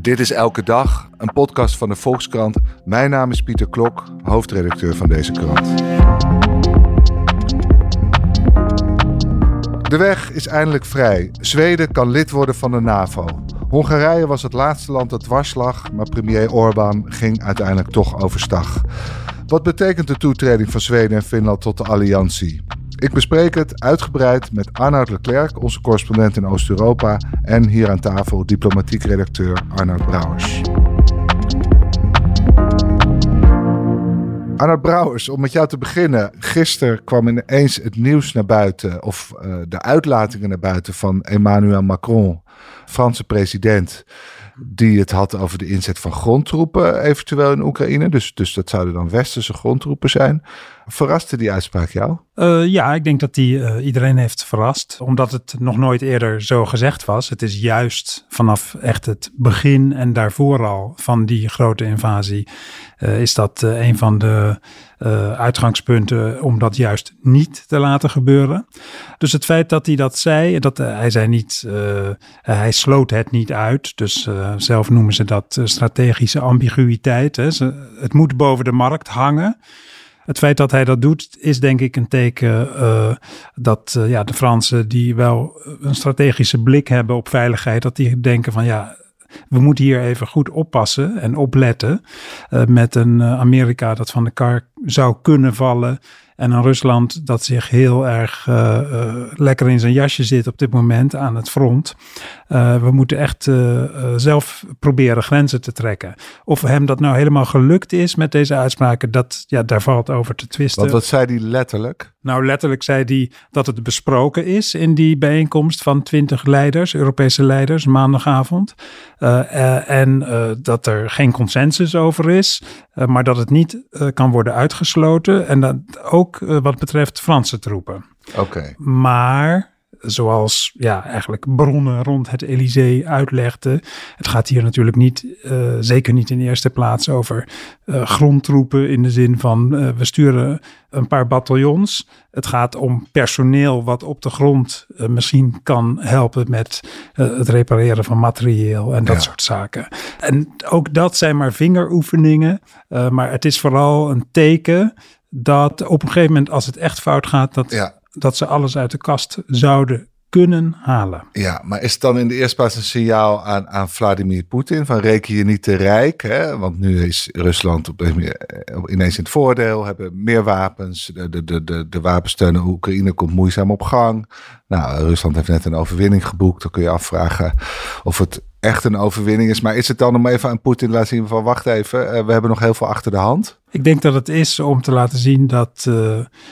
Dit is Elke Dag, een podcast van de Volkskrant. Mijn naam is Pieter Klok, hoofdredacteur van deze krant. De weg is eindelijk vrij. Zweden kan lid worden van de NAVO. Hongarije was het laatste land dat dwars lag, maar premier Orbán ging uiteindelijk toch overstag. Wat betekent de toetreding van Zweden en Finland tot de alliantie? Ik bespreek het uitgebreid met Arnoud Leclerc, onze correspondent in Oost-Europa, en hier aan tafel diplomatiek redacteur Arnoud Brouwers. Arnoud Brouwers, om met jou te beginnen. Gisteren kwam ineens het nieuws naar buiten, of uh, de uitlatingen naar buiten van Emmanuel Macron, Franse president die het had over de inzet van grondtroepen eventueel in Oekraïne. Dus, dus dat zouden dan westerse grondtroepen zijn. Verraste die uitspraak jou? Uh, ja, ik denk dat die uh, iedereen heeft verrast. Omdat het nog nooit eerder zo gezegd was. Het is juist vanaf echt het begin en daarvoor al van die grote invasie. Uh, is dat een van de uitgangspunten om dat juist niet te laten gebeuren. Dus het feit dat hij dat zei, dat, hij zei niet, hij sloot het niet uit. Dus zelf noemen ze dat strategische ambiguïteit. Hè. Het moet boven de markt hangen. Het feit dat hij dat doet, is denk ik een teken uh, dat uh, ja, de Fransen, die wel een strategische blik hebben op veiligheid, dat die denken van ja, we moeten hier even goed oppassen en opletten met een Amerika dat van de kar zou kunnen vallen en een Rusland dat zich heel erg uh, uh, lekker in zijn jasje zit op dit moment aan het front. Uh, we moeten echt zelf proberen grenzen te trekken. Of hem dat nou helemaal gelukt is met deze uitspraken, dat, ja, daar valt over te twisten. Wat, wat zei hij letterlijk? Nou, letterlijk zei hij dat het besproken is in die bijeenkomst van twintig leiders, Europese leiders, maandagavond. en dat er geen consensus over is, maar dat het niet kan worden uitgesloten. En dat ook uh, wat betreft Franse troepen. Oké. Okay. Maar zoals ja, eigenlijk bronnen rond het Elysée uitlegden. Het gaat hier natuurlijk niet, uh, zeker niet in de eerste plaats over uh, grondtroepen in de zin van uh, we sturen een paar bataljons. Het gaat om personeel wat op de grond misschien kan helpen met het repareren van materieel en dat ja. soort zaken. En ook dat zijn maar vingeroefeningen, maar het is vooral een teken dat op een gegeven moment, als het echt fout gaat, dat, ja. Dat ze alles uit de kast zouden kunnen halen. Ja, maar is het dan in de eerste plaats een signaal aan, aan Vladimir Poetin van reken je niet te rijk? Hè? Want nu is Rusland op, ineens in het voordeel, hebben meer wapens, de, de, de, de, wapensteun aan Oekraïne komt moeizaam op gang. Nou, Rusland heeft net een overwinning geboekt. Dan kun je afvragen of het echt een overwinning is. Maar is het dan om even aan Poetin te laten zien van wacht even, uh, we hebben nog heel veel achter de hand? Ik denk dat het is om te laten zien dat uh,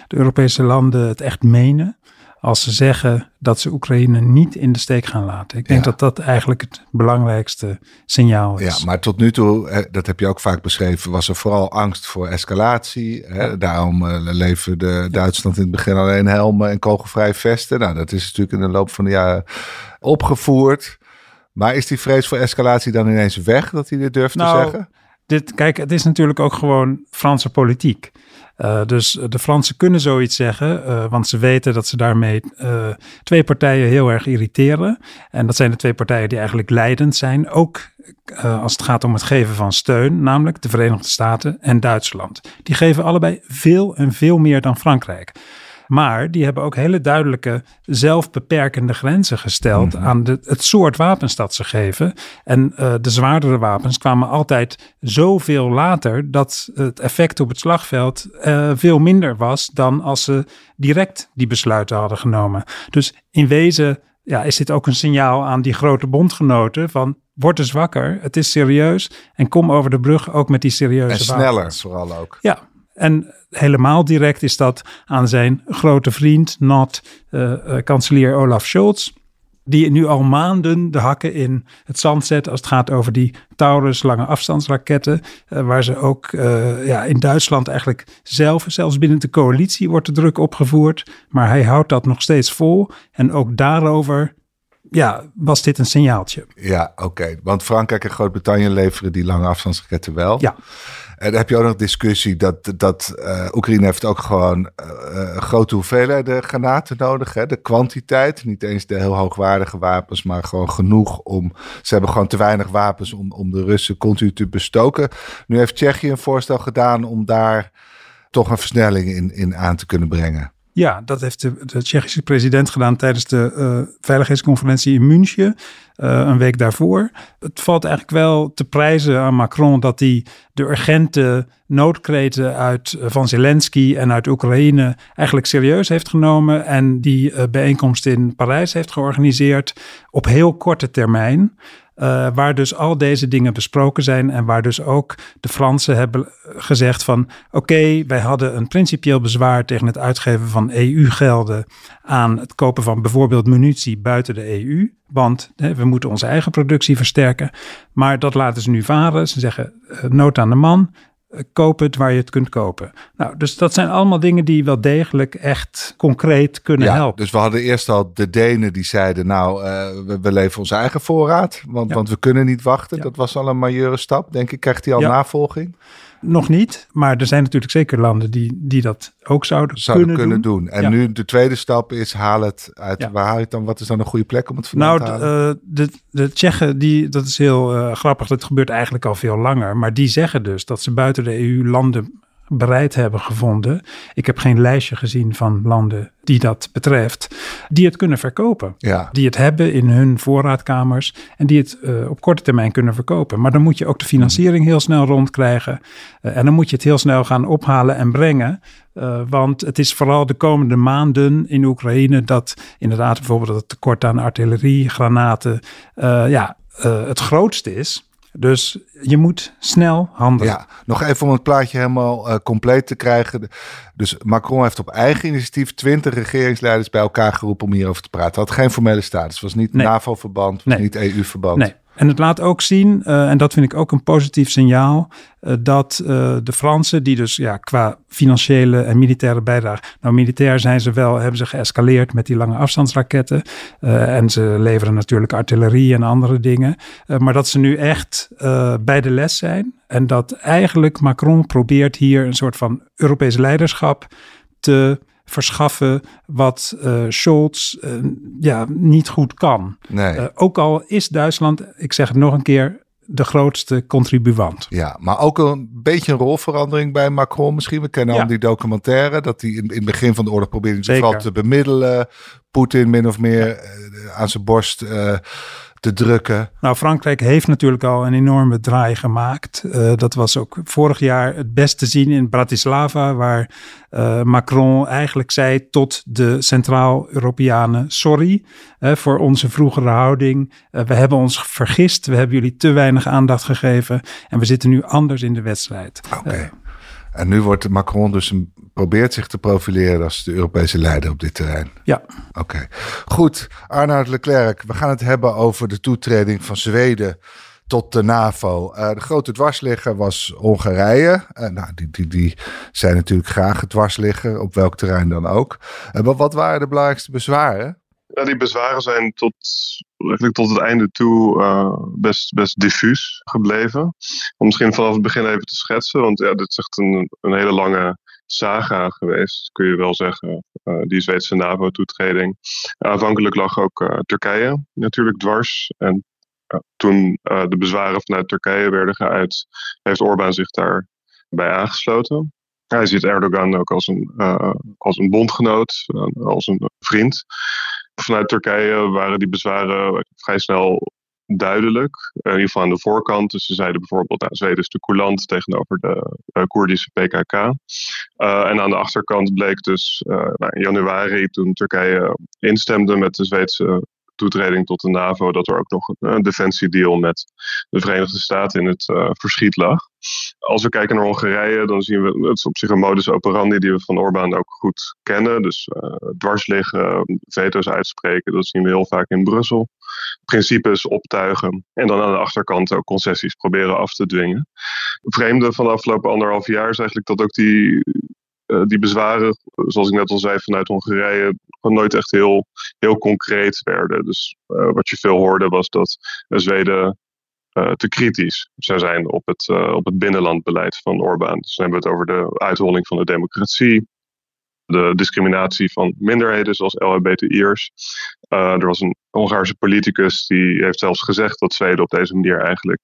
de Europese landen het echt menen. Als ze zeggen dat ze Oekraïne niet in de steek gaan laten. Ik denk ja. dat dat eigenlijk het belangrijkste signaal is. Ja, maar tot nu toe, dat heb je ook vaak beschreven, was er vooral angst voor escalatie. Hè? Daarom uh, leverde Duitsland in het begin alleen helmen en kogelvrij vesten. Nou, dat is natuurlijk in de loop van de jaren opgevoerd. Maar is die vrees voor escalatie dan ineens weg, dat hij dit durft nou, te zeggen? Dit, kijk, het is natuurlijk ook gewoon Franse politiek. Uh, dus de Fransen kunnen zoiets zeggen, uh, want ze weten dat ze daarmee uh, twee partijen heel erg irriteren. En dat zijn de twee partijen die eigenlijk leidend zijn, ook als het gaat om het geven van steun, namelijk de Verenigde Staten en Duitsland. Die geven allebei veel en veel meer dan Frankrijk. Maar die hebben ook hele duidelijke zelfbeperkende grenzen gesteld mm -hmm. aan de, het soort wapens dat ze geven. En uh, de zwaardere wapens kwamen altijd zoveel later dat het effect op het slagveld uh, veel minder was dan als ze direct die besluiten hadden genomen. Dus in wezen ja, is dit ook een signaal aan die grote bondgenoten van word eens wakker, het is serieus en kom over de brug ook met die serieuze En sneller wapens. vooral ook. Ja, en helemaal direct is dat aan zijn grote vriend, not uh, kanselier Olaf Scholz. Die nu al maanden de hakken in het zand zet als het gaat over die Taurus lange afstandsraketten. Uh, waar ze ook ja, in Duitsland eigenlijk zelf, zelfs binnen de coalitie wordt de druk opgevoerd. Maar hij houdt dat nog steeds vol. En ook daarover ja, was dit een signaaltje. Ja, oké. Want Frankrijk en Groot-Brittannië leveren die lange afstandsraketten wel. Ja. En dan heb je ook nog discussie dat, dat uh, Oekraïne heeft ook gewoon uh, grote hoeveelheden granaten nodig. Hè? De kwantiteit, niet eens de heel hoogwaardige wapens, maar gewoon genoeg om... Ze hebben gewoon te weinig wapens om, om de Russen continu te bestoken. Nu heeft Tsjechië een voorstel gedaan om daar toch een versnelling in, in aan te kunnen brengen. Ja, dat heeft de, de Tsjechische president gedaan tijdens de uh, veiligheidsconferentie in München. Uh, een week daarvoor. Het valt eigenlijk wel te prijzen aan Macron dat hij de urgente noodkreten uit, uh, van Zelensky en uit Oekraïne eigenlijk serieus heeft genomen. En die bijeenkomst in Parijs heeft georganiseerd op heel korte termijn. Uh, waar dus al deze dingen besproken zijn en waar dus ook de Fransen hebben gezegd van oké, wij hadden een principieel bezwaar tegen het uitgeven van EU-gelden aan het kopen van bijvoorbeeld munitie buiten de EU, want hè, we moeten onze eigen productie versterken. Maar dat laten ze nu varen. Ze zeggen uh, nood aan de man. Eh, koop het waar je het kunt kopen. Nou, dus dat zijn allemaal dingen die wel degelijk echt concreet kunnen ja, helpen. Dus we hadden eerst al de Denen die zeiden, nou, uh, we, we leveren onze eigen voorraad, want, ja. want we kunnen niet wachten. Ja. Dat was al een majeure stap, denk ik. Krijgt hij al navolging? Nog niet, maar er zijn natuurlijk zeker landen die, die dat ook zouden, zouden kunnen, kunnen doen. doen. En ja. nu de tweede stap is haal het uit. Ja. Waar haal je het dan? Wat is dan een goede plek om het vandaan nou, te halen? Nou, de, de Tsjechen, die, dat is heel uh, grappig. Dat gebeurt eigenlijk al veel langer. Maar die zeggen dus dat ze buiten de EU-landen bereid hebben gevonden. Ik heb geen lijstje gezien van landen die dat betreft, die het kunnen verkopen. Ja. Die het hebben in hun voorraadkamers en die het uh, op korte termijn kunnen verkopen. Maar dan moet je ook de financiering heel snel rondkrijgen. Uh, en dan moet je het heel snel gaan ophalen en brengen. Uh, want het is vooral de komende maanden in Oekraïne dat inderdaad bijvoorbeeld het tekort aan artillerie, granaten, ja, het grootste is. Dus je moet snel handelen. Ja, nog even om het plaatje helemaal uh, compleet te krijgen. Dus Macron heeft op eigen initiatief twintig regeringsleiders bij elkaar geroepen om hierover te praten. Had geen formele status. Het was niet nee. NAVO-verband, nee. niet EU-verband. Nee. En het laat ook zien, uh, en dat vind ik ook een positief signaal, uh, dat uh, de Fransen, die dus ja, qua financiële en militaire bijdrage, nou militair zijn ze wel, hebben ze geëscaleerd met die lange afstandsraketten. en ze leveren natuurlijk artillerie en andere dingen. maar dat ze nu echt bij de les zijn. En dat eigenlijk Macron probeert hier een soort van Europees leiderschap te verschaffen wat uh, Scholz uh, ja, niet goed kan. Nee. Uh, ook al is Duitsland, ik zeg het nog een keer, de grootste contribuant. Ja, maar ook een beetje een rolverandering bij Macron misschien. We kennen Ja. al die documentaire dat hij in, in het begin van de oorlog probeerde vooral te bemiddelen. Poetin min of meer eh, aan zijn borst eh, te drukken. Nou, Frankrijk heeft natuurlijk al een enorme draai gemaakt. Uh, dat was ook vorig jaar het best te zien in Bratislava, waar uh, Macron eigenlijk zei tot de Centraal-Europeanen: sorry uh, voor onze vroegere houding. We hebben ons vergist, we hebben jullie te weinig aandacht gegeven en we zitten nu anders in de wedstrijd. Oké. Okay. En nu wordt Macron dus een, probeert zich te profileren als de Europese leider op dit terrein. Ja. Oké. Okay. Goed, Arnoud Leclerc, we gaan het hebben over de toetreding van Zweden tot de NAVO. Uh, de grote dwarsligger was Hongarije. Uh, nou, die, die, die zijn natuurlijk graag het dwarsligger, op welk terrein dan ook. Uh, wat, wat waren de belangrijkste bezwaren? Ja, die bezwaren zijn tot, eigenlijk tot het einde toe uh, best, best diffuus gebleven. Om misschien vanaf het begin even te schetsen, want ja, dit is echt een, een hele lange saga geweest, kun je wel zeggen, uh, die Zweedse NAVO-toetreding. Aanvankelijk lag ook uh, Turkije natuurlijk dwars. En toen de bezwaren vanuit Turkije werden geuit, heeft Orbán zich daarbij aangesloten. Hij ziet Erdogan ook als een, als een bondgenoot, als een vriend vanuit Turkije waren die bezwaren vrij snel duidelijk. In ieder geval aan de voorkant. Dus ze zeiden bijvoorbeeld, nou, Zweden is te coulant tegenover de uh, Koerdische PKK. Uh, en aan de achterkant bleek dus nou, in januari, toen Turkije instemde met de Zweedse toetreding tot de NAVO, dat er ook nog een, een defensiedeal met de Verenigde Staten in het uh, verschiet lag. Als we kijken naar Hongarije, dan zien we het op zich een modus operandi die we van Orbán ook goed kennen. Dus uh, dwars liggen, veto's uitspreken, dat zien we heel vaak in Brussel. Principes optuigen en dan aan de achterkant ook concessies proberen af te dwingen. Het vreemde van de afgelopen anderhalf jaar is eigenlijk dat ook die die bezwaren, zoals ik net al zei, vanuit Hongarije gewoon nooit echt heel, heel concreet werden. Dus wat je veel hoorde was dat Zweden te kritisch zou zijn op het, op het binnenlandbeleid van Orbán. Dus dan hebben we het over de uitholling van de democratie, de discriminatie van minderheden zoals LHBTI'ers. Uh, er was een Hongaarse politicus die heeft zelfs gezegd dat Zweden op deze manier eigenlijk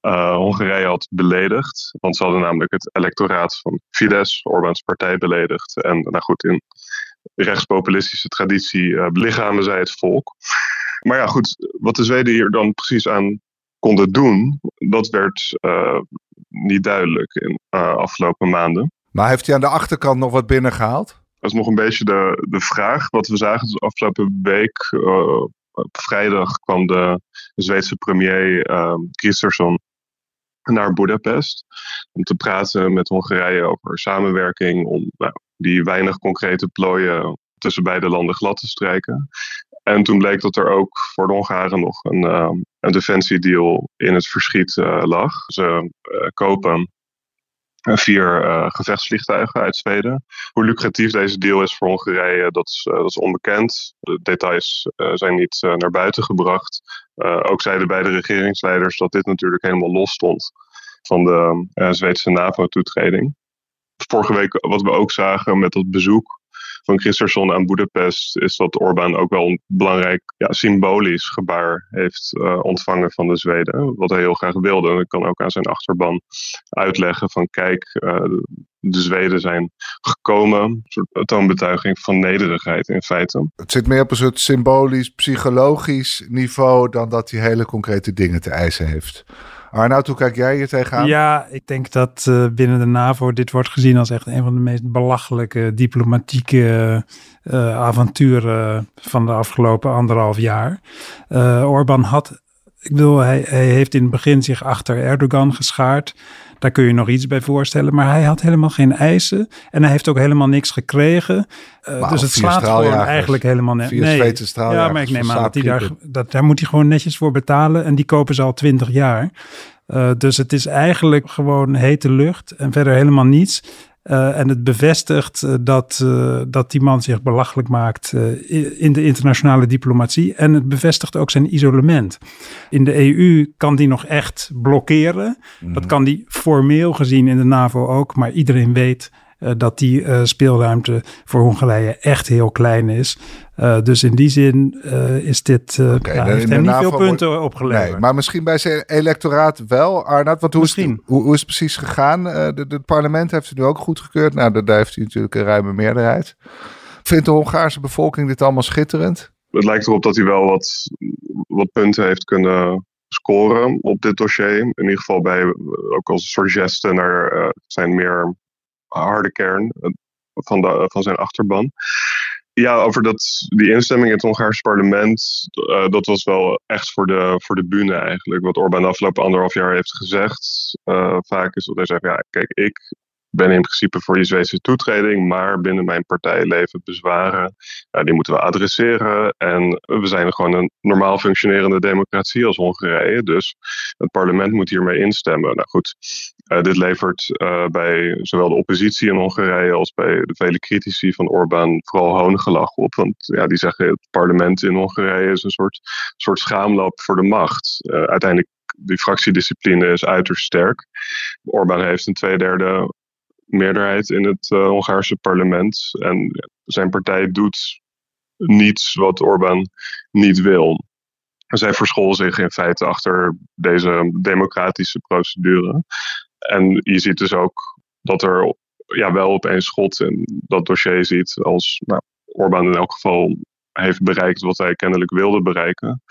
uh, Hongarije had beledigd. Want ze hadden namelijk het electoraat van Fidesz, Orbáns partij, beledigd. En nou goed, in rechtspopulistische traditie uh, belichamen zij het volk. Maar ja, goed, wat de Zweden hier dan precies aan konden doen, dat werd niet duidelijk in de afgelopen maanden. Maar heeft hij aan de achterkant nog wat binnengehaald? Dat is nog een beetje de, de vraag. Wat we zagen de afgelopen week, uh, op vrijdag kwam de Zweedse premier uh, naar Budapest om te praten met Hongarije over samenwerking, om nou, die weinig concrete plooien tussen beide landen glad te strijken. En toen bleek dat er ook voor de Hongaren nog een, uh, een defensiedeal in het verschiet uh, lag. Ze uh, kopen vier uh, gevechtsvliegtuigen uit Zweden. Hoe lucratief deze deal is voor Hongarije, dat is, uh, dat is onbekend. De details uh, zijn niet naar buiten gebracht. ook zeiden beide regeringsleiders dat dit natuurlijk helemaal los stond van de Zweedse NAVO-toetreding. Vorige week, wat we ook zagen met dat bezoek van Christensen aan Budapest is dat Orbán ook wel een belangrijk ja, symbolisch gebaar heeft uh, ontvangen van de Zweden. Wat hij heel graag wilde. En ik kan ook aan zijn achterban uitleggen van kijk, uh, de Zweden zijn gekomen. Een soort toonbetuiging van nederigheid in feite. Het zit meer op een soort symbolisch, psychologisch niveau dan dat hij hele concrete dingen te eisen heeft. Arnoud, hoe kijk jij hier tegenaan? Ja, ik denk dat uh, binnen de NAVO dit wordt gezien als echt een van de meest belachelijke diplomatieke uh, avonturen van de afgelopen anderhalf jaar. Uh, Orbán had, ik bedoel, hij, hij heeft in het begin zich achter Erdogan geschaard. Daar kun je nog iets bij voorstellen. Maar hij had helemaal geen eisen. En hij heeft ook helemaal niks gekregen. Uh, dus het slaat gewoon eigenlijk helemaal net. Nee, ja, maar ik neem aan dat, hij daar, dat daar moet hij gewoon netjes voor betalen. En die kopen ze al twintig jaar. Uh, dus het is eigenlijk gewoon hete lucht en verder helemaal niets. Uh, en het bevestigt uh, dat, uh, dat die man zich belachelijk maakt in de internationale diplomatie. En het bevestigt ook zijn isolement. In de EU kan die nog echt blokkeren. Mm. Dat kan die formeel gezien in de NAVO ook. Maar iedereen weet uh, dat die uh, speelruimte voor Hongarije echt heel klein is. Uh, dus in die zin is dit okay, ja, heeft hem niet veel punten wordt... opgeleverd. Nee, maar misschien bij zijn electoraat wel, Arnoud. Want hoe, misschien. Is, het, hoe, hoe is het precies gegaan? Het parlement heeft het nu ook goedgekeurd. Nou, daar heeft hij natuurlijk een ruime meerderheid. Vindt de Hongaarse bevolking dit allemaal schitterend? Het lijkt erop dat hij wel wat, wat punten heeft kunnen scoren op dit dossier. In ieder geval bij, ook als een soort geste naar zijn meer harde kern eh, van, de, van zijn achterban. Ja, over dat, die instemming in het Hongaarse parlement, uh, dat was wel echt voor de, voor de bühne eigenlijk. Wat Orbán afgelopen anderhalf jaar heeft gezegd. Uh, vaak is dat hij zegt, ja, kijk, ik ben in principe voor die Zweedse toetreding, maar binnen mijn partij leven bezwaren. Uh, die moeten we adresseren. En we zijn gewoon een normaal functionerende democratie als Hongarije. Dus het parlement moet hiermee instemmen. Nou goed, uh, dit levert uh, bij zowel de oppositie in Hongarije als bij de vele critici van Orbán vooral hoongelach op. Want ja, die zeggen het parlement in Hongarije is een soort, soort schaamlap voor de macht. uiteindelijk die fractiediscipline is uiterst sterk. Orbán heeft een tweederde meerderheid in het uh, Hongaarse parlement. En zijn partij doet niets wat Orbán niet wil. Zij verscholen zich in feite achter deze democratische procedure. En je ziet dus ook dat er ja, wel opeens schot in dat dossier ziet als nou, Orbán in elk geval heeft bereikt wat hij kennelijk wilde bereiken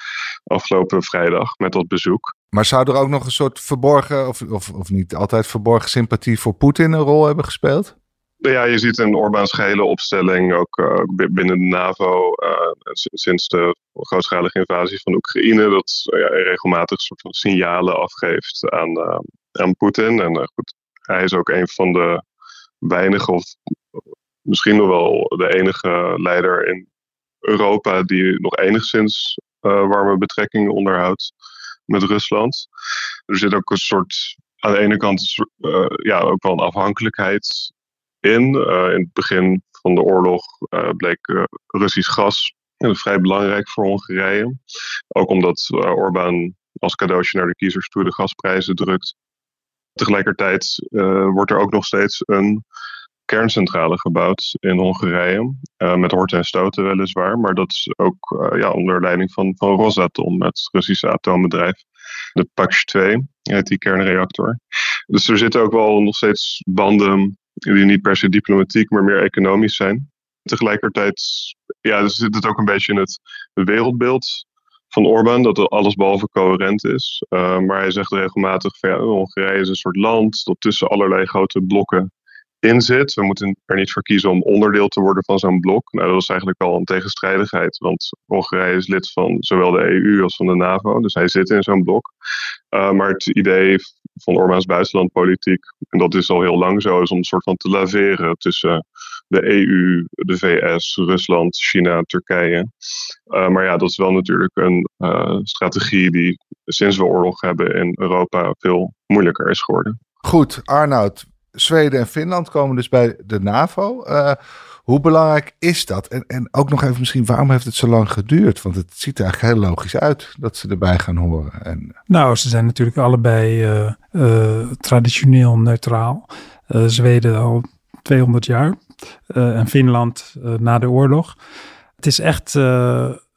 afgelopen vrijdag met dat bezoek. Maar zou er ook nog een soort verborgen, of, of, of niet altijd verborgen sympathie voor Poetin een rol hebben gespeeld? Ja, je ziet in Orbáns gehele opstelling, ook uh, binnen de NAVO, uh, sinds de grootschalige invasie van Oekraïne, dat uh, ja, regelmatig soort van signalen afgeeft aan, aan Poetin. En goed, hij is ook een van de weinige, of misschien nog wel de enige leider in Europa die nog enigszins warme betrekkingen onderhoudt met Rusland. Er zit ook een soort, aan de ene kant uh, ja, ook wel een afhankelijkheid in. in het begin van de oorlog bleek Russisch gas vrij belangrijk voor Hongarije. Ook omdat Orbán als cadeautje naar de kiezers toe de gasprijzen drukt. Tegelijkertijd wordt er ook nog steeds een kerncentrale gebouwd in Hongarije. Uh, met horten en stoten weliswaar. Maar dat is ook uh, ja, onder leiding van, van Rosatom, het Russische atoombedrijf. De PAX 2 heet die kernreactor. Dus er zitten ook wel nog steeds banden die niet per se diplomatiek, maar meer economisch zijn. Tegelijkertijd ja, dus zit het ook een beetje in het wereldbeeld van Orbán, dat alles behalve coherent is. Uh, maar hij zegt regelmatig van ja, Hongarije is een soort land dat tussen allerlei grote blokken in zit. We moeten er niet voor kiezen om onderdeel te worden van zo'n blok. Nou, dat is eigenlijk al een tegenstrijdigheid, want Hongarije is lid van zowel de EU als van de NAVO, dus hij zit in zo'n blok. Uh, maar het idee van Orbaans buitenlandpolitiek, en dat is al heel lang zo, is om een soort van te laveren tussen de EU, de VS, Rusland, China, Turkije. Uh, maar ja, dat is wel natuurlijk een uh, strategie die sinds we oorlog hebben in Europa veel moeilijker is geworden. Goed, Arnoud, Zweden en Finland komen dus bij de NAVO. Uh, hoe belangrijk is dat? En, en ook nog even misschien, waarom heeft het zo lang geduurd? Want het ziet er eigenlijk heel logisch uit dat ze erbij gaan horen. En... Nou, ze zijn natuurlijk allebei uh, uh, traditioneel neutraal. Zweden al 200 jaar en Finland na de oorlog. Het is echt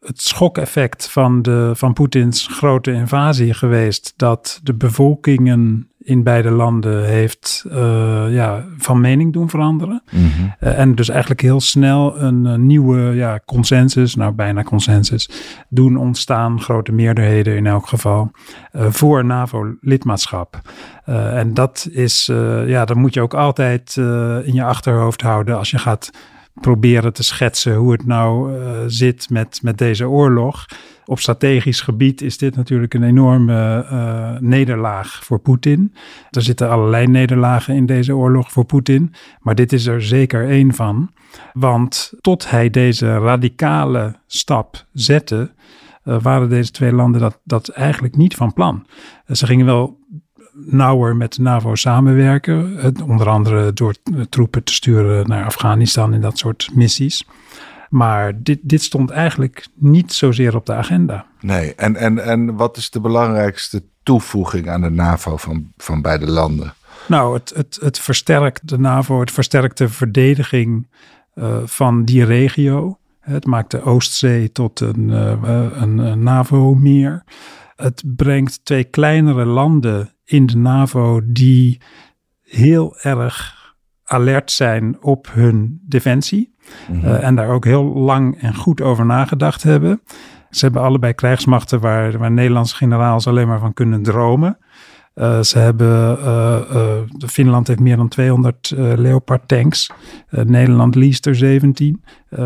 het schokeffect van, de, van Poetins grote invasie geweest dat de bevolkingen in beide landen heeft uh, ja, van mening doen veranderen. Mm -hmm. uh, en dus eigenlijk heel snel een, een, nieuwe ja, consensus, nou bijna consensus, doen ontstaan, grote meerderheden in elk geval, uh, voor NAVO-lidmaatschap. en dat is, ja, dat moet je ook altijd in je achterhoofd houden als je gaat proberen te schetsen hoe het nou zit met, met deze oorlog op strategisch gebied is dit natuurlijk een enorme uh, nederlaag voor Poetin. Er zitten allerlei nederlagen in deze oorlog voor Poetin, maar dit is er zeker één van. Want tot hij deze radicale stap zette, uh, waren deze twee landen dat, dat eigenlijk niet van plan. Uh, ze gingen wel nauwer met de NAVO samenwerken, onder andere door troepen te sturen naar Afghanistan en dat soort missies. Maar dit, dit stond eigenlijk niet zozeer op de agenda. Nee, en, en, en wat is de belangrijkste toevoeging aan de NAVO van, van beide landen? Nou, het, het, het versterkt de NAVO, het versterkt de verdediging uh, van die regio. Het maakt de Oostzee tot een, uh, een, een NAVO-meer. Het brengt twee kleinere landen in de NAVO die heel erg alert zijn op hun defensie. Mhm. Eh, en daar ook heel lang en goed over nagedacht hebben. Ze hebben allebei krijgsmachten waar, waar Nederlandse generaals alleen maar van kunnen dromen. Uh, ze hebben, uh, Finland heeft meer dan 200 Leopard tanks. Nederland leest er 17.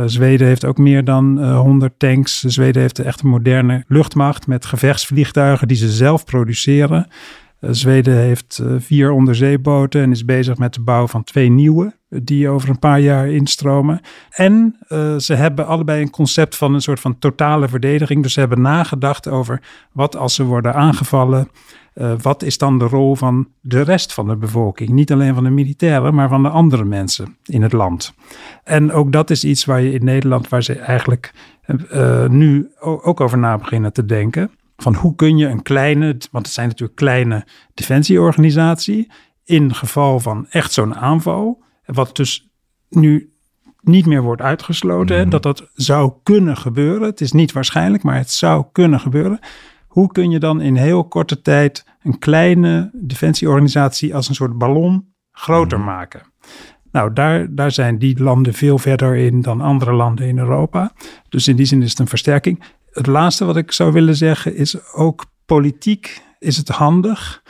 Zweden heeft ook meer dan 100 tanks. Zweden heeft echt een moderne luchtmacht met gevechtsvliegtuigen die ze zelf produceren. Zweden heeft vier onderzeeboten en is bezig met de bouw van twee nieuwe die over een paar jaar instromen. En ze hebben allebei een concept van een soort van totale verdediging. Dus ze hebben nagedacht over wat als ze worden aangevallen. Wat is dan de rol van de rest van de bevolking? Niet alleen van de militairen, maar van de andere mensen in het land. En ook dat is iets waar je in Nederland, waar ze eigenlijk nu ook over na beginnen te denken. Van hoe kun je een kleine, want het zijn natuurlijk kleine defensieorganisatie, in geval van echt zo'n aanval, wat dus nu niet meer wordt uitgesloten, mhm. dat dat zou kunnen gebeuren. Het is niet waarschijnlijk, maar het zou kunnen gebeuren. Hoe kun je dan in heel korte tijd een kleine defensieorganisatie als een soort ballon groter mhm. maken? Nou, daar, daar zijn die landen veel verder in dan andere landen in Europa. Dus in die zin is het een versterking. Het laatste wat ik zou willen zeggen is ook politiek is het handig.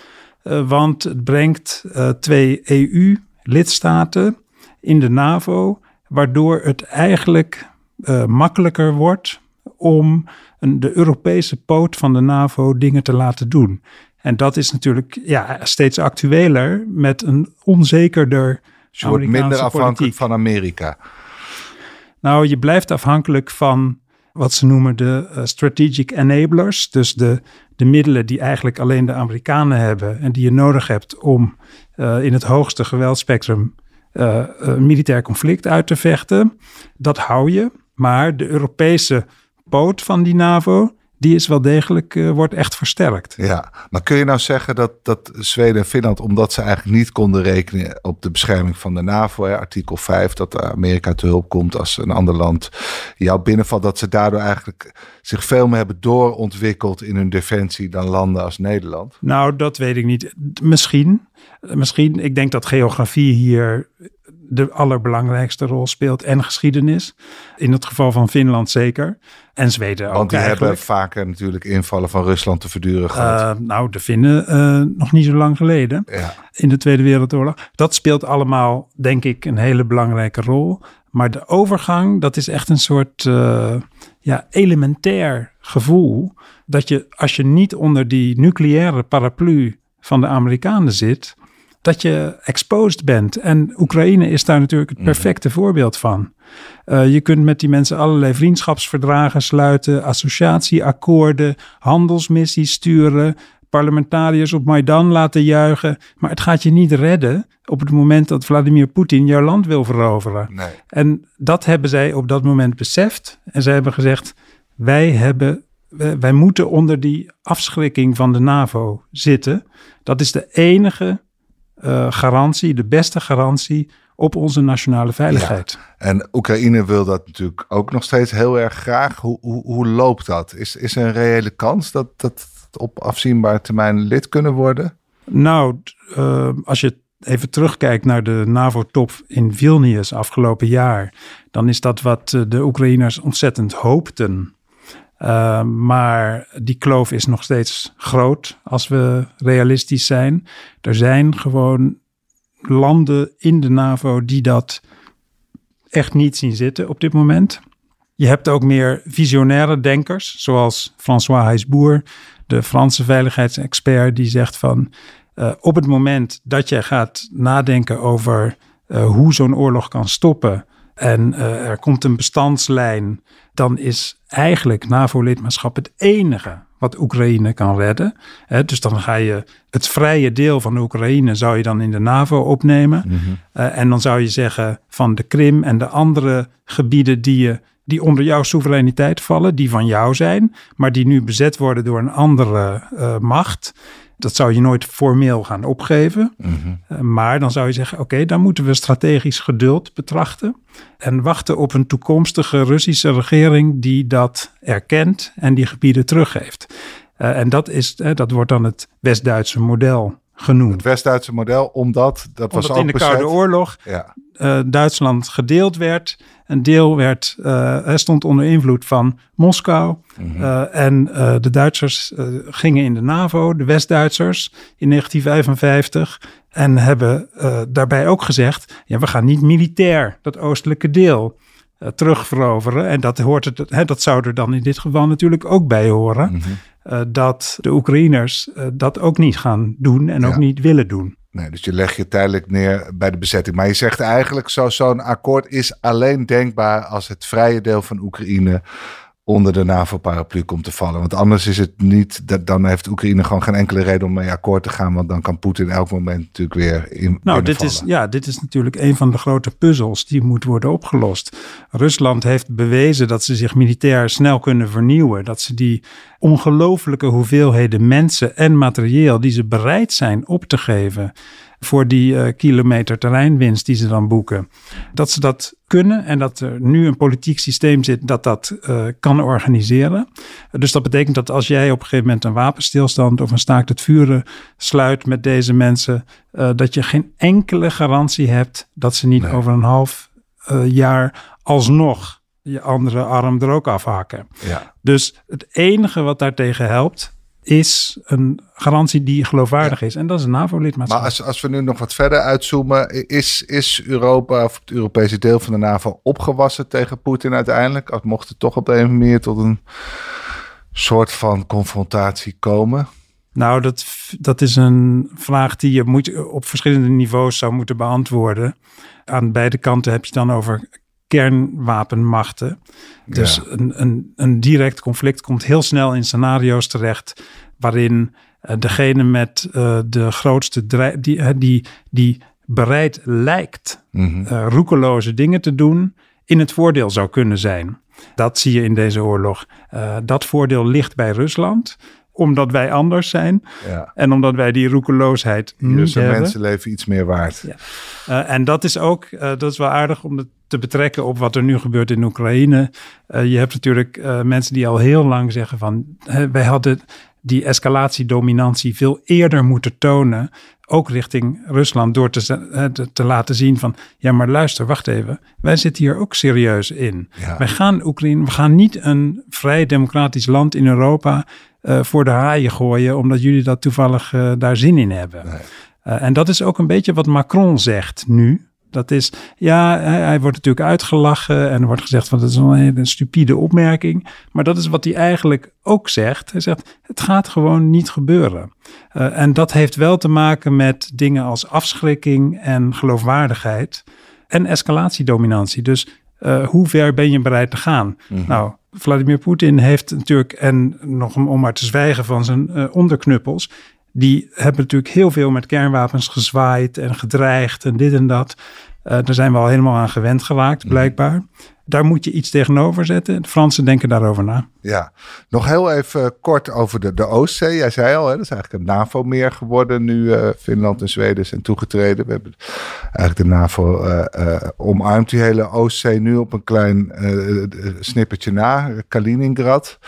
Uh, want het brengt uh, twee EU lidstaten in de NAVO, waardoor het eigenlijk uh, makkelijker wordt om een, de Europese poot van de NAVO dingen te laten doen. En dat is natuurlijk ja, steeds actueler met een onzekerder. Je wordt minder afhankelijk van Amerika. Nou, je blijft afhankelijk van wat ze noemen de uh, strategic enablers. Dus de, de middelen die eigenlijk alleen de Amerikanen hebben en die je nodig hebt om uh, in het hoogste geweldspectrum uh, militair conflict uit te vechten. Dat hou je. Maar de Europese poot van die NAVO, die is wel degelijk, uh, wordt echt versterkt. Ja, maar kun je nou zeggen dat, dat Zweden en Finland, omdat ze eigenlijk niet konden rekenen op de bescherming van de NAVO, hè, artikel 5, dat Amerika te hulp komt als een ander land jou binnenvalt, dat ze daardoor eigenlijk zich veel meer hebben doorontwikkeld in hun defensie dan landen als Nederland? Nou, dat weet ik niet. Misschien. Misschien. Ik denk dat geografie hier de allerbelangrijkste rol speelt en geschiedenis. In het geval van Finland zeker. En Zweden ook Want die eigenlijk. hebben vaker natuurlijk invallen van Rusland te verduren gehad. Uh, nou, de Finnen uh, nog niet zo lang geleden. Ja. In de Tweede Wereldoorlog. Dat speelt allemaal, denk ik, een hele belangrijke rol. Maar de overgang, dat is echt een soort uh, ja, elementair gevoel. Dat je, als je niet onder die nucleaire paraplu van de Amerikanen zit, dat je exposed bent. En Oekraïne is daar natuurlijk het perfecte mm. voorbeeld van. Uh, je kunt met die mensen allerlei vriendschapsverdragen sluiten, associatieakkoorden, handelsmissies sturen, parlementariërs op Maidan laten juichen. Maar het gaat je niet redden op het moment dat Vladimir Poetin jouw land wil veroveren. Nee. En dat hebben zij op dat moment beseft. En zij hebben gezegd: wij hebben. Wij moeten onder die afschrikking van de NAVO zitten. Dat is de enige uh, garantie, de beste garantie op onze nationale veiligheid. Ja. En Oekraïne wil dat natuurlijk ook nog steeds heel erg graag. Hoe, hoe, hoe loopt dat? Is, is er een reële kans dat dat op afzienbare termijn lid kunnen worden? Nou, uh, als je even terugkijkt naar de NAVO-top in Vilnius afgelopen jaar, dan is dat wat de Oekraïners ontzettend hoopten. Uh, maar die kloof is nog steeds groot als we realistisch zijn. Er zijn gewoon landen in de NAVO die dat echt niet zien zitten op dit moment. Je hebt ook meer visionaire denkers, zoals François Heisboer, de Franse veiligheidsexpert, die zegt van uh, op het moment dat je gaat nadenken over uh, hoe zo'n oorlog kan stoppen en uh, er komt een bestandslijn, dan is eigenlijk NAVO-lidmaatschap het enige wat Oekraïne kan redden. He, dus dan ga je het vrije deel van Oekraïne zou je dan in de NAVO opnemen. Mhm. Uh, en dan zou je zeggen van de Krim en de andere gebieden die je die onder jouw soevereiniteit vallen, die van jou zijn, maar die nu bezet worden door een andere uh, macht. Dat zou je nooit formeel gaan opgeven. Mm-hmm. Uh, maar dan zou je zeggen: oké, okay, dan moeten we strategisch geduld betrachten. En wachten op een toekomstige Russische regering die dat erkent en die gebieden teruggeeft. Uh, en dat, is, dat wordt dan het West-Duitse model genoemd. Het West-Duitse model, omdat dat omdat was ook in de bezet. Koude Oorlog Ja. Uh, Duitsland gedeeld werd. Een deel werd, uh, stond onder invloed van Moskou. Mhm. Uh, en de Duitsers gingen in de NAVO, de West-Duitsers, in 1955. En hebben daarbij ook gezegd: ja, we gaan niet militair dat oostelijke deel terugveroveren. En dat, hoort het, hè, dat zou er dan in dit geval natuurlijk ook bij horen. Mhm. Dat de Oekraïners dat ook niet gaan doen en Ja. ook niet willen doen. Nee, dus je legt je tijdelijk neer bij de bezetting. Maar je zegt eigenlijk, zo- zo'n akkoord is alleen denkbaar als het vrije deel van Oekraïne onder de NAVO-paraplu komt te vallen. Want anders is het niet, dat, dan heeft Oekraïne gewoon geen enkele reden om mee akkoord te gaan. Want dan kan Poetin elk moment natuurlijk weer in. Nou, dit is, ja, dit is natuurlijk een van de grote puzzels die moet worden opgelost. Rusland heeft bewezen dat ze zich militair snel kunnen vernieuwen. Dat ze die ongelofelijke hoeveelheden mensen en materieel die ze bereid zijn op te geven voor die uh, kilometer terreinwinst die ze dan boeken. Dat ze dat kunnen en dat er nu een politiek systeem zit dat dat uh, kan organiseren. Dus dat betekent dat als jij op een gegeven moment een wapenstilstand of een staakt het vuren sluit met deze mensen, uh, dat je geen enkele garantie hebt dat ze niet Nee. over een half jaar alsnog je andere arm er ook afhakken. Ja. Dus het enige wat daartegen helpt is een garantie die geloofwaardig is. En dat is een NAVO-lidmaatschap. Maar als, als we nu nog wat verder uitzoomen, is, is Europa of het Europese deel van de NAVO opgewassen tegen Poetin uiteindelijk? Als mocht het toch op de een of andere manier tot een soort van confrontatie komen? Nou, dat, dat is een vraag die je moet, op verschillende niveaus zou moeten beantwoorden. Aan beide kanten heb je dan over kernwapenmachten. Dus Ja. een, een, een direct conflict komt heel snel in scenario's terecht waarin uh, degene met uh, de grootste drijf, die, uh, die, die bereid lijkt uh, roekeloze dingen te doen, in het voordeel zou kunnen zijn. Dat zie je in deze oorlog. Dat voordeel ligt bij Rusland omdat wij anders zijn. Ja. En omdat wij die roekeloosheid niet dus hebben. mensenleven iets meer waard. Ja. Uh, en dat is ook, uh, dat is wel aardig om het te betrekken op wat er nu gebeurt in Oekraïne. Uh, je hebt natuurlijk mensen die al heel lang zeggen van... wij hadden die escalatiedominantie veel eerder moeten tonen ook richting Rusland door te, te, laten zien van ja, maar luister, wacht even, wij zitten hier ook serieus in. Wij gaan Oekraïne, we gaan niet een vrij democratisch land in Europa uh, voor de haaien gooien, omdat jullie dat toevallig uh, daar zin in hebben. Nee. Uh, en dat is ook een beetje wat Macron zegt nu. Dat is, ja, hij, hij, wordt natuurlijk uitgelachen en er wordt gezegd van dat is een hele stupide opmerking. Maar dat is wat hij eigenlijk ook zegt. Hij zegt, het gaat gewoon niet gebeuren. Uh, en dat heeft wel te maken met dingen als afschrikking en geloofwaardigheid en escalatiedominantie. Dus uh, hoe ver ben je bereid te gaan? Mm -hmm. Nou, Vladimir Poetin heeft natuurlijk, en nog om maar te zwijgen van zijn uh, onderknuppels, die hebben natuurlijk heel veel met kernwapens gezwaaid en gedreigd en dit en dat. Uh, daar zijn we al helemaal aan gewend geraakt, mhm. blijkbaar. Daar moet je iets tegenover zetten. De Fransen denken daarover na. Ja, nog heel even kort over de, de Oostzee. Jij zei al, hè, dat is eigenlijk een NAVO-meer geworden nu uh, Finland en Zweden zijn toegetreden. We hebben eigenlijk de NAVO uh, uh, omarmt die hele Oostzee nu op een klein snippertje na, Kaliningrad.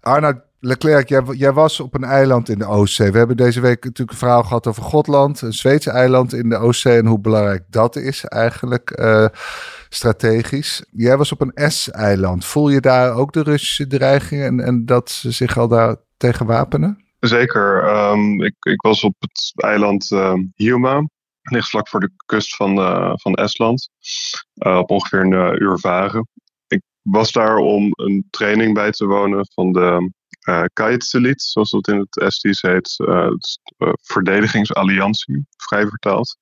Arnoud, Leclerc, jij, was op een eiland in de Oostzee. We hebben deze week natuurlijk een verhaal gehad over Gotland, een Zweedse eiland in de Oostzee en hoe belangrijk dat is eigenlijk uh, strategisch. Jij was op een S-eiland. Voel je daar ook de Russische dreiging en, en dat ze zich al daar tegen wapenen? Zeker. Um, ik, ik, was op het eiland uh, Hiuma. Ligt vlak voor de kust van, uh, van Estland. Uh, op ongeveer een uur varen. Ik was daar om een training bij te wonen van de uh, zoals dat in het Estisch heet, het, uh, Verdedigingsalliantie, vrij vertaald.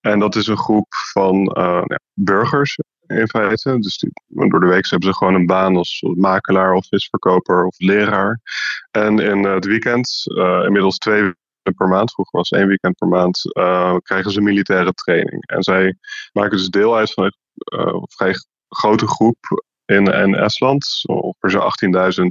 En dat is een groep van burgers in feite. Dus door de week hebben ze gewoon een baan als makelaar of visverkoper of leraar. En in het weekend, inmiddels twee per maand, vroeger was één weekend per maand, krijgen ze militaire training. En zij maken dus deel uit van een vrij grote groep in, in Estland. Ongeveer zo'n 18.000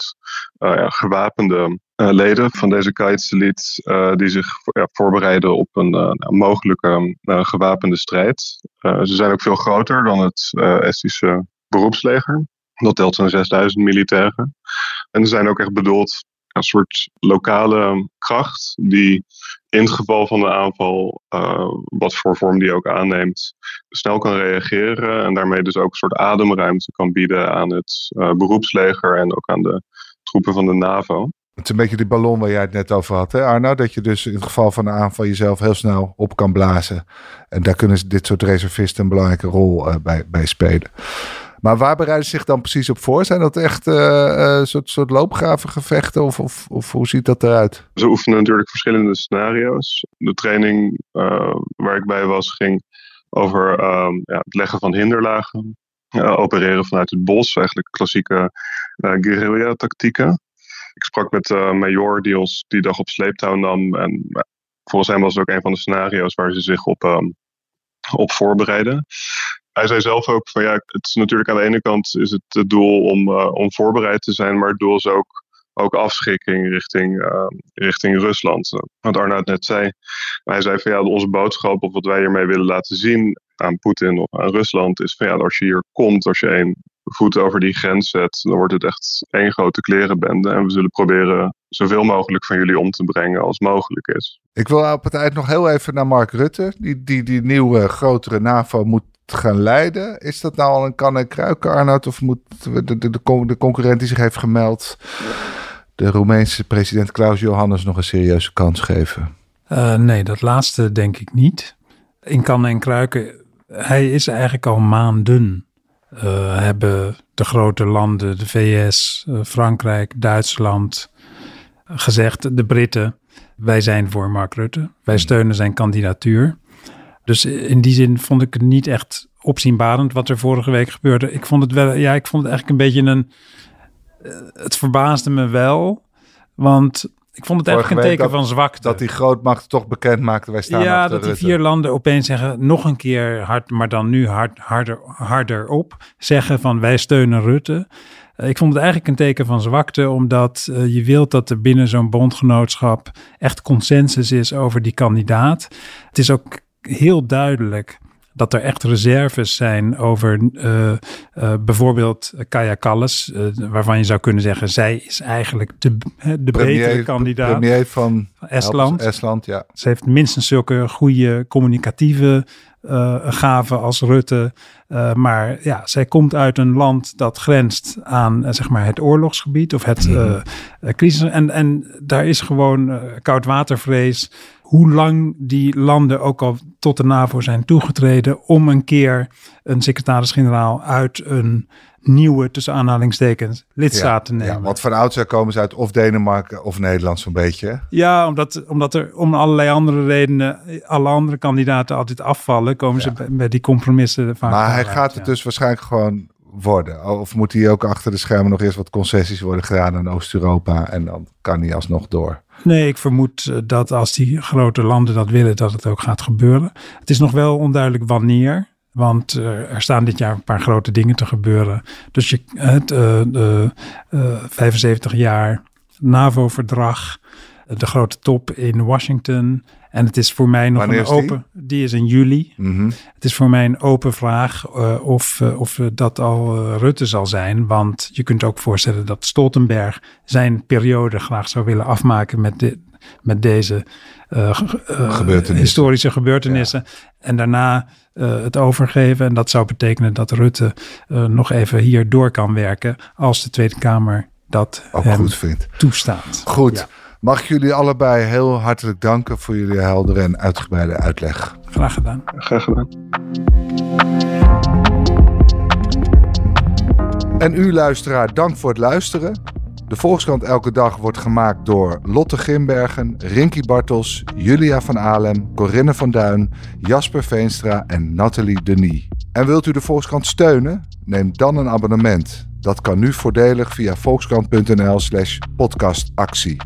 uh, ja, gewapende uh, leden van deze Kaitselit uh, die zich ja, voorbereiden op een uh, mogelijke gewapende strijd. ze zijn ook veel groter dan het Estische beroepsleger. Dat telt zo'n 6000 militairen. En ze zijn ook echt bedoeld een soort lokale kracht die in het geval van een aanval, uh, wat voor vorm die ook aanneemt, snel kan reageren en daarmee dus ook een soort ademruimte kan bieden aan het uh, beroepsleger en ook aan de troepen van de NAVO. Het is een beetje die ballon waar jij het net over had, hè Arno? Dat je dus in het geval van een aanval jezelf heel snel op kan blazen. En daar kunnen dit soort reservisten een belangrijke rol uh, bij, bij spelen. Maar waar bereiden ze zich dan precies op voor? Zijn dat echt uh, soort, soort loopgravengevechten of, of, of hoe ziet dat eruit? Ze oefenen natuurlijk verschillende scenario's. De training uh, waar ik bij was ging over uh, ja, het leggen van hinderlagen. opereren vanuit het bos, eigenlijk klassieke guerrilla-tactieken. Ik sprak met Major die ons die dag op sleeptouw nam. En volgens hem was het ook een van de scenario's waar ze zich op, um, op voorbereiden hij zei zelf ook van ja, het is natuurlijk aan de ene kant is het het doel om, uh, om voorbereid te zijn, maar het doel is ook, ook afschrikking richting, uh, richting Rusland. Wat Arnoud net zei, hij zei van ja, onze boodschap of wat wij hiermee willen laten zien aan Poetin of aan Rusland is van ja, als je hier komt, als je één voet over die grens zet, dan wordt het echt één grote klerenbende. En we zullen proberen zoveel mogelijk van jullie om te brengen als mogelijk is. Ik wil op het eind nog heel even naar Mark Rutte. Die, die, die nieuwe grotere NAVO moet gaan leiden. Is dat nou al een kan en kruiken, Arnoud? Of moet de, de, de, de concurrent die zich heeft gemeld... de Roemeense president Klaus Johannes nog een serieuze kans geven? Uh, nee, dat laatste denk ik niet. In kan en kruiken, hij is eigenlijk al maanden... Uh, hebben de grote landen, de VS, uh, Frankrijk, Duitsland... gezegd, de Britten... wij zijn voor Mark Rutte. Wij hmm. steunen zijn kandidatuur... Dus in die zin vond ik het niet echt opzienbarend wat er vorige week gebeurde. Ik vond het wel, ja, ik vond het eigenlijk een beetje een. Eh, het verbaasde me wel. Want Ik vond het eigenlijk een teken dat, van zwakte. Dat die grootmachten toch bekend maakten, wij staan Ja, dat die Rutte. vier landen opeens zeggen, nog een keer hard, maar dan nu hard, harder, harder op. Zeggen van wij steunen Rutte. Uh, ik vond het eigenlijk een teken van zwakte, omdat uh, je wilt dat er binnen zo'n bondgenootschap echt consensus is over die kandidaat. Het is ook heel duidelijk dat er echt reserves zijn over uh, uh, bijvoorbeeld Kaya Kallas, uh, waarvan je zou kunnen zeggen, zij is eigenlijk de, de premier, betere kandidaat. Premier van Estland. Estland, ja. Ze heeft minstens zulke goede communicatieve gaven als Rutte. maar ja, zij komt uit een land dat grenst aan zeg maar het oorlogsgebied of het Mhm. crisis. En, en daar is gewoon koudwatervrees hoe lang die landen ook al tot de NAVO zijn toegetreden om een keer een secretaris-generaal uit een nieuwe, tussen aanhalingstekens, lidstaat te nemen. Ja, want van oudsher komen ze uit of Denemarken of Nederland zo'n beetje. Ja, omdat, omdat er om allerlei andere redenen alle andere kandidaten altijd afvallen, komen ze bij, bij die compromissen vaak Maar hij uit, gaat het dus waarschijnlijk gewoon worden. Of moet hij ook achter de schermen nog eerst wat concessies worden gedaan aan Oost-Europa en dan kan hij alsnog door. Nee, ik vermoed eh, dat als die grote landen dat willen, dat het ook gaat gebeuren. Het is nog wel onduidelijk wanneer. Want uh, er staan dit jaar een paar grote dingen te gebeuren. Dus je, het uh, uh, 75 jaar NAVO-verdrag, de grote top in Washington. En het is voor mij nog Wanneer een die? open. Die is in juli. Mm -hmm. Het is voor mij een open vraag uh, of, uh, of dat al uh, Rutte zal zijn. Want je kunt ook voorstellen dat Stoltenberg zijn periode graag zou willen afmaken met, de, met deze gebeurtenissen. historische gebeurtenissen. Ja. En daarna het overgeven. En dat zou betekenen dat Rutte nog even hier door kan werken als de Tweede Kamer dat ook hem goed vindt. toestaat. Goed. Ja. Mag ik jullie allebei heel hartelijk danken voor jullie heldere en uitgebreide uitleg. Graag gedaan. Graag gedaan. En u luisteraar, dank voor het luisteren. De Volkskrant Elke Dag wordt gemaakt door Lotte Grimbergen, Rinky Bartels, Julia van Alem, Corinne van Duin, Jasper Veenstra en Nathalie Denis. En wilt u de Volkskrant steunen? Neem dan een abonnement. Dat kan nu voordelig via volkskrant.nl slash podcastactie.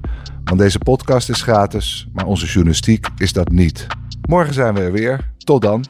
Want deze podcast is gratis, maar onze journalistiek is dat niet. Morgen zijn we er weer. Tot dan.